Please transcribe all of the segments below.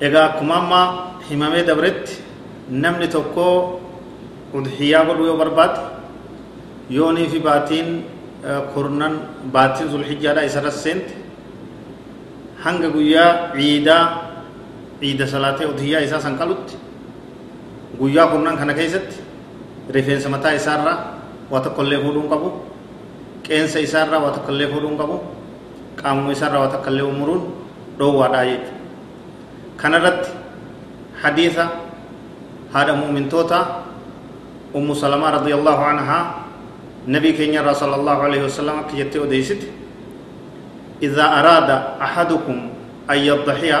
egaa akkuma amma himamee dabretti namni tokko udhiyaa godhuu yoo barbaade yoonii fi baatiin kurnan baatiin zulhijjaadha isarra seente hanga guyyaa ciidaa ciida salaatee udhiyaa isaa san qalutti guyyaa kurnan kana keessatti rifeensa mataa isaarraa waa tokkollee fuudhuun qabu qeensa isaarraa waa tokkollee fuudhuun qabu qaamuma isaarraa waa tokkollee umuruun dhoowwaadhaa jechuudha كان حديثة هذا مؤمن توتا أم سلمة رضي الله عنها نبي كينيا رسول الله عليه وسلم كي وديست إذا أراد أحدكم أن يضحي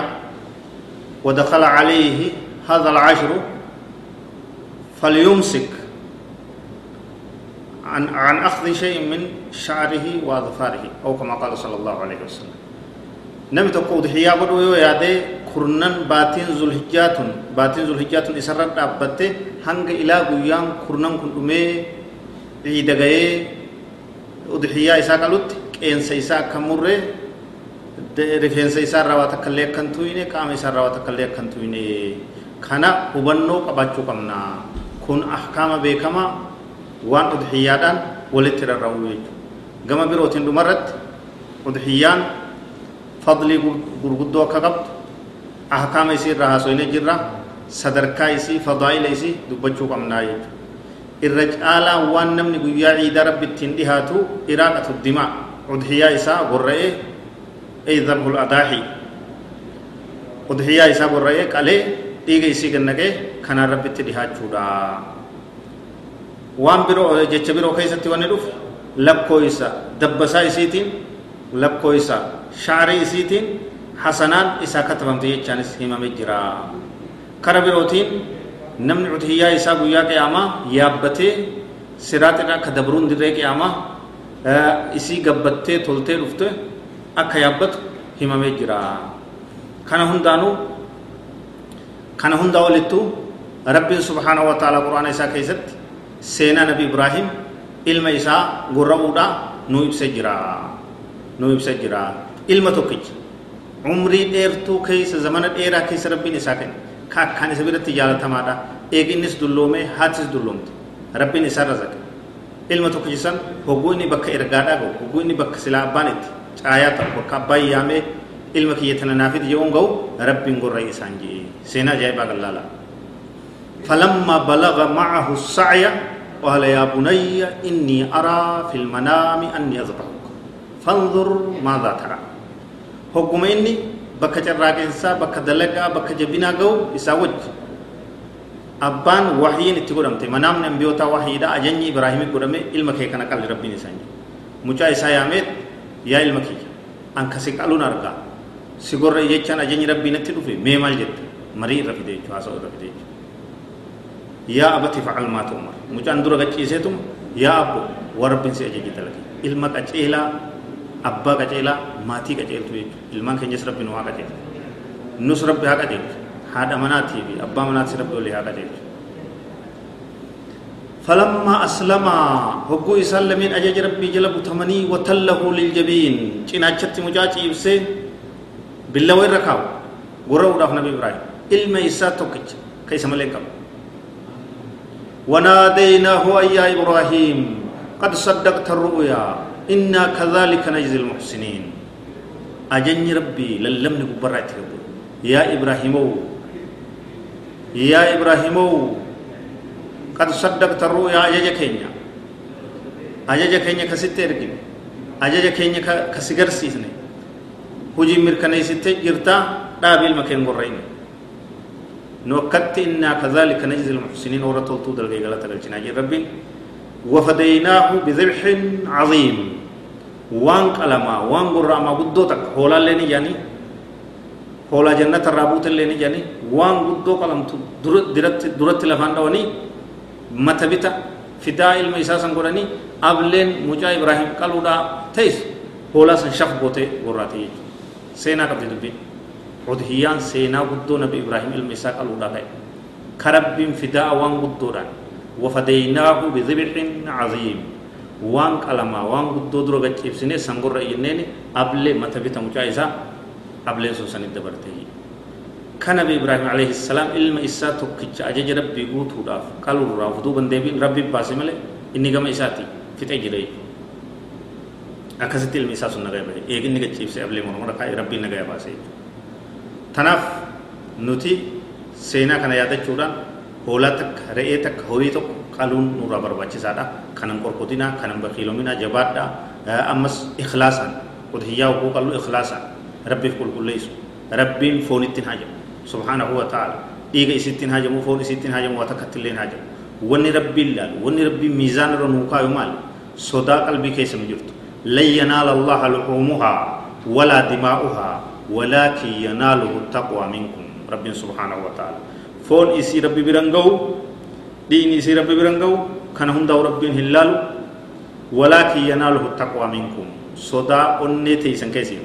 ودخل عليه هذا العشر فليمسك عن, عن أخذ شيء من شعره وأظفاره أو كما قال صلى الله عليه وسلم نبي تقول ضحية بدو يادي ذو الحجات باتين ذو الحجات إسرت أبته هنگ إلى غيان كرنن كن أمي عيد غي udhiyaa isaa qalutti qeensa isaa akka murre rifeensa isaa irraa waa illee akkan tuyne qaama isaa irraa waa illee akkan tuyne kana hubannoo qabaachuu qabna kun ahkaama beekamaa waan udhiyyaadhaan walitti rarra'u jechuudha gama birootiin dhumarratti udhiyyaan fadlii gurguddoo akka qabdu ahkaama isii irraa haasoyne jirra sadarkaa isii fadaa'ila isii dubbachuu qabnaa jechuudha irra caalaa waan namni guyyaa ciidaa rabbi ittiin dhihaatu iraaqatu dimaa udhiyyaa isaa gorra'ee ay dhabhul adaahi udhiyyaa isaa gorra'ee qalee dhiiga isii gannaqee kanaan rabbitti dhihaachuudha waan biroo jecha biroo keessatti wanni dhufu lakkoo isa dabbasaa isiitiin lakkoo isa shaarii isiitiin quraana isaa keessatti seenaa nabi ibraahim ilma isaa gorra'uudha nu ibse jira nu ibse jira ilma tokkicha umrii dheertuu keessa zamana dheeraa keessa rabbiin isaa kenne ka akkaan isa biratti jaalatamaadha eeginnis dulloomee haatis dulloomte rabbiin isaa razaqe ilma tokkichi san hogguu inni bakka ergaadhaa gahu hogguu inni bakka silaa abbaan itti caayaa ta'u bakka abbaan yaamee ilma kiyya tana naafiti yoon gahu rabbiin gorra'e isaan jee seenaa ajaa'ibaa gallaala فلما بلغ معه السعي قال يا بني إني أرى في المنام أني أذبحك فانظر ماذا ترى حكم إني بك جراجنسا بك دلقا بك جبنا جو إساوج أبان وحيين تقولمت منام نبيوتا وحيدا أجني إبراهيم قدمي إلمك كان قال ربي نساني مجا إسا يامت يا إلمك أنك سيقالون أرقا سيقول يجان أجني ربي نتلوفي ميمال جد مري رفي ديجو أسو رفي ديجو yaa abati facal maa tu'mar mucaan dura qaciiseetuma yaa abbo warabbin si ajaji dalage ilma qaceelaa abbaa qaceelaa maatii qaceeltu jechuudha ilmaan keenyas rabbi nu haa qaceelchu nus rabbi haa qaceelchu haadha manaatii fi abbaa manaatis rabbi olii haa qaceelchu فلما أسلما هقو إسان لمن أجج ربي جل بتمني وتله للجبين چناچت مجاچ إبسي بالله ويركاو غرو داف نبي إبراهيم علم إسا توكج كيس ملكم وناديناه أي إبراهيم قد صدقت الرؤيا إنا كذلك نجزي المحسنين. أجني ربي للم نقبرات يا إبراهيم يا إبراهيم قد صدقت الرؤيا أجج كينيا. أجج كينيا كسيت إرقين أجج كينيا كسيجر سيسني. هجي مركني ستة جرتا دابيل مكين قرين نوكت إنا كذلك نجزي المحسنين. ورطول طول دلقي غلط الجنا ربي. وفديناه بذبح عظيم. وان قلما وان قراما قدوتك هولا لني جاني هولا جنة الرابوت لني جاني وان قدو قلم درت درت لفان دواني متبتا فداء الميساسا قراني أبلين مجا إبراهيم قالوا دا تيس هولا سنشف بوتي قراتي سينا قبل دبين udhiyaan seenaa guddoo nabi ibraahim ilma isaa qaluudha ta'e. Karabbiin fidaa waan guddoodhaan wafadaynaahu bidhibxin caziim waan qalamaa waan guddoo dura gachiibsine sangorra iyyenneen ablee mata bita mucaa isaa ableen sun sanit dabarte كان نبي إبراهيم عليه السلام علم إسا توكيتش أجج ربي قوتو داف قالوا راف دوبا ديبين ربي باسي ملي إني قم إساتي في تجري أكست علم إسا سنة غيبه إيق إني قتشيف سي أبلي منو مرقا ربي نغاية باسي تناف نوتي سينا كان يادة چودان هولا تك رئي تك هوري تك قالون نورا برباچي سادا كانم قرقودنا كانم بخيلومنا جباد دا أمس إخلاصا قد هيا وقالوا إخلاصا ربي في كل كل ليسو ربي فونتين حاجة سبحانه وتعالى إيجا إسيتين حاجة مو فون إسيتين حاجة مو وتكتلين حاجة وني ربي الله وني ربي ميزان رنوكا يمال صدا قلبي كيس مجرد لن ينال الله لحومها ولا دماؤها ولكن يناله التقوى منكم ربي سبحانه وتعالى فون إسي ربي برنغو دين إسي ربي برنغو كان هم دو ربي هلال ولكن يناله التقوى منكم. صدا أني تيسن كيسير.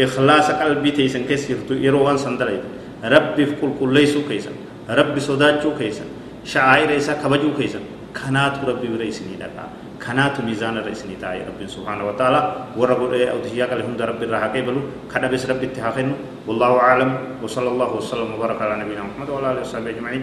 إخلاص قلبي تيسن كيسير. يروان سندريت ربي في كل كل ليسو كيسن. ربي صداتشو كيسن. شعائر إسا كبجو كيسن. كانات ربي بريسني لك كانات ميزان رئيسني تاي ربي سبحانه وتعالى. ورب أودهيا قال هم ربي راح قبلوا كذا بس ربي اتحاقن والله أعلم. وصلى الله وسلم وبارك على نبينا محمد وعلى آله وصحبه أجمعين.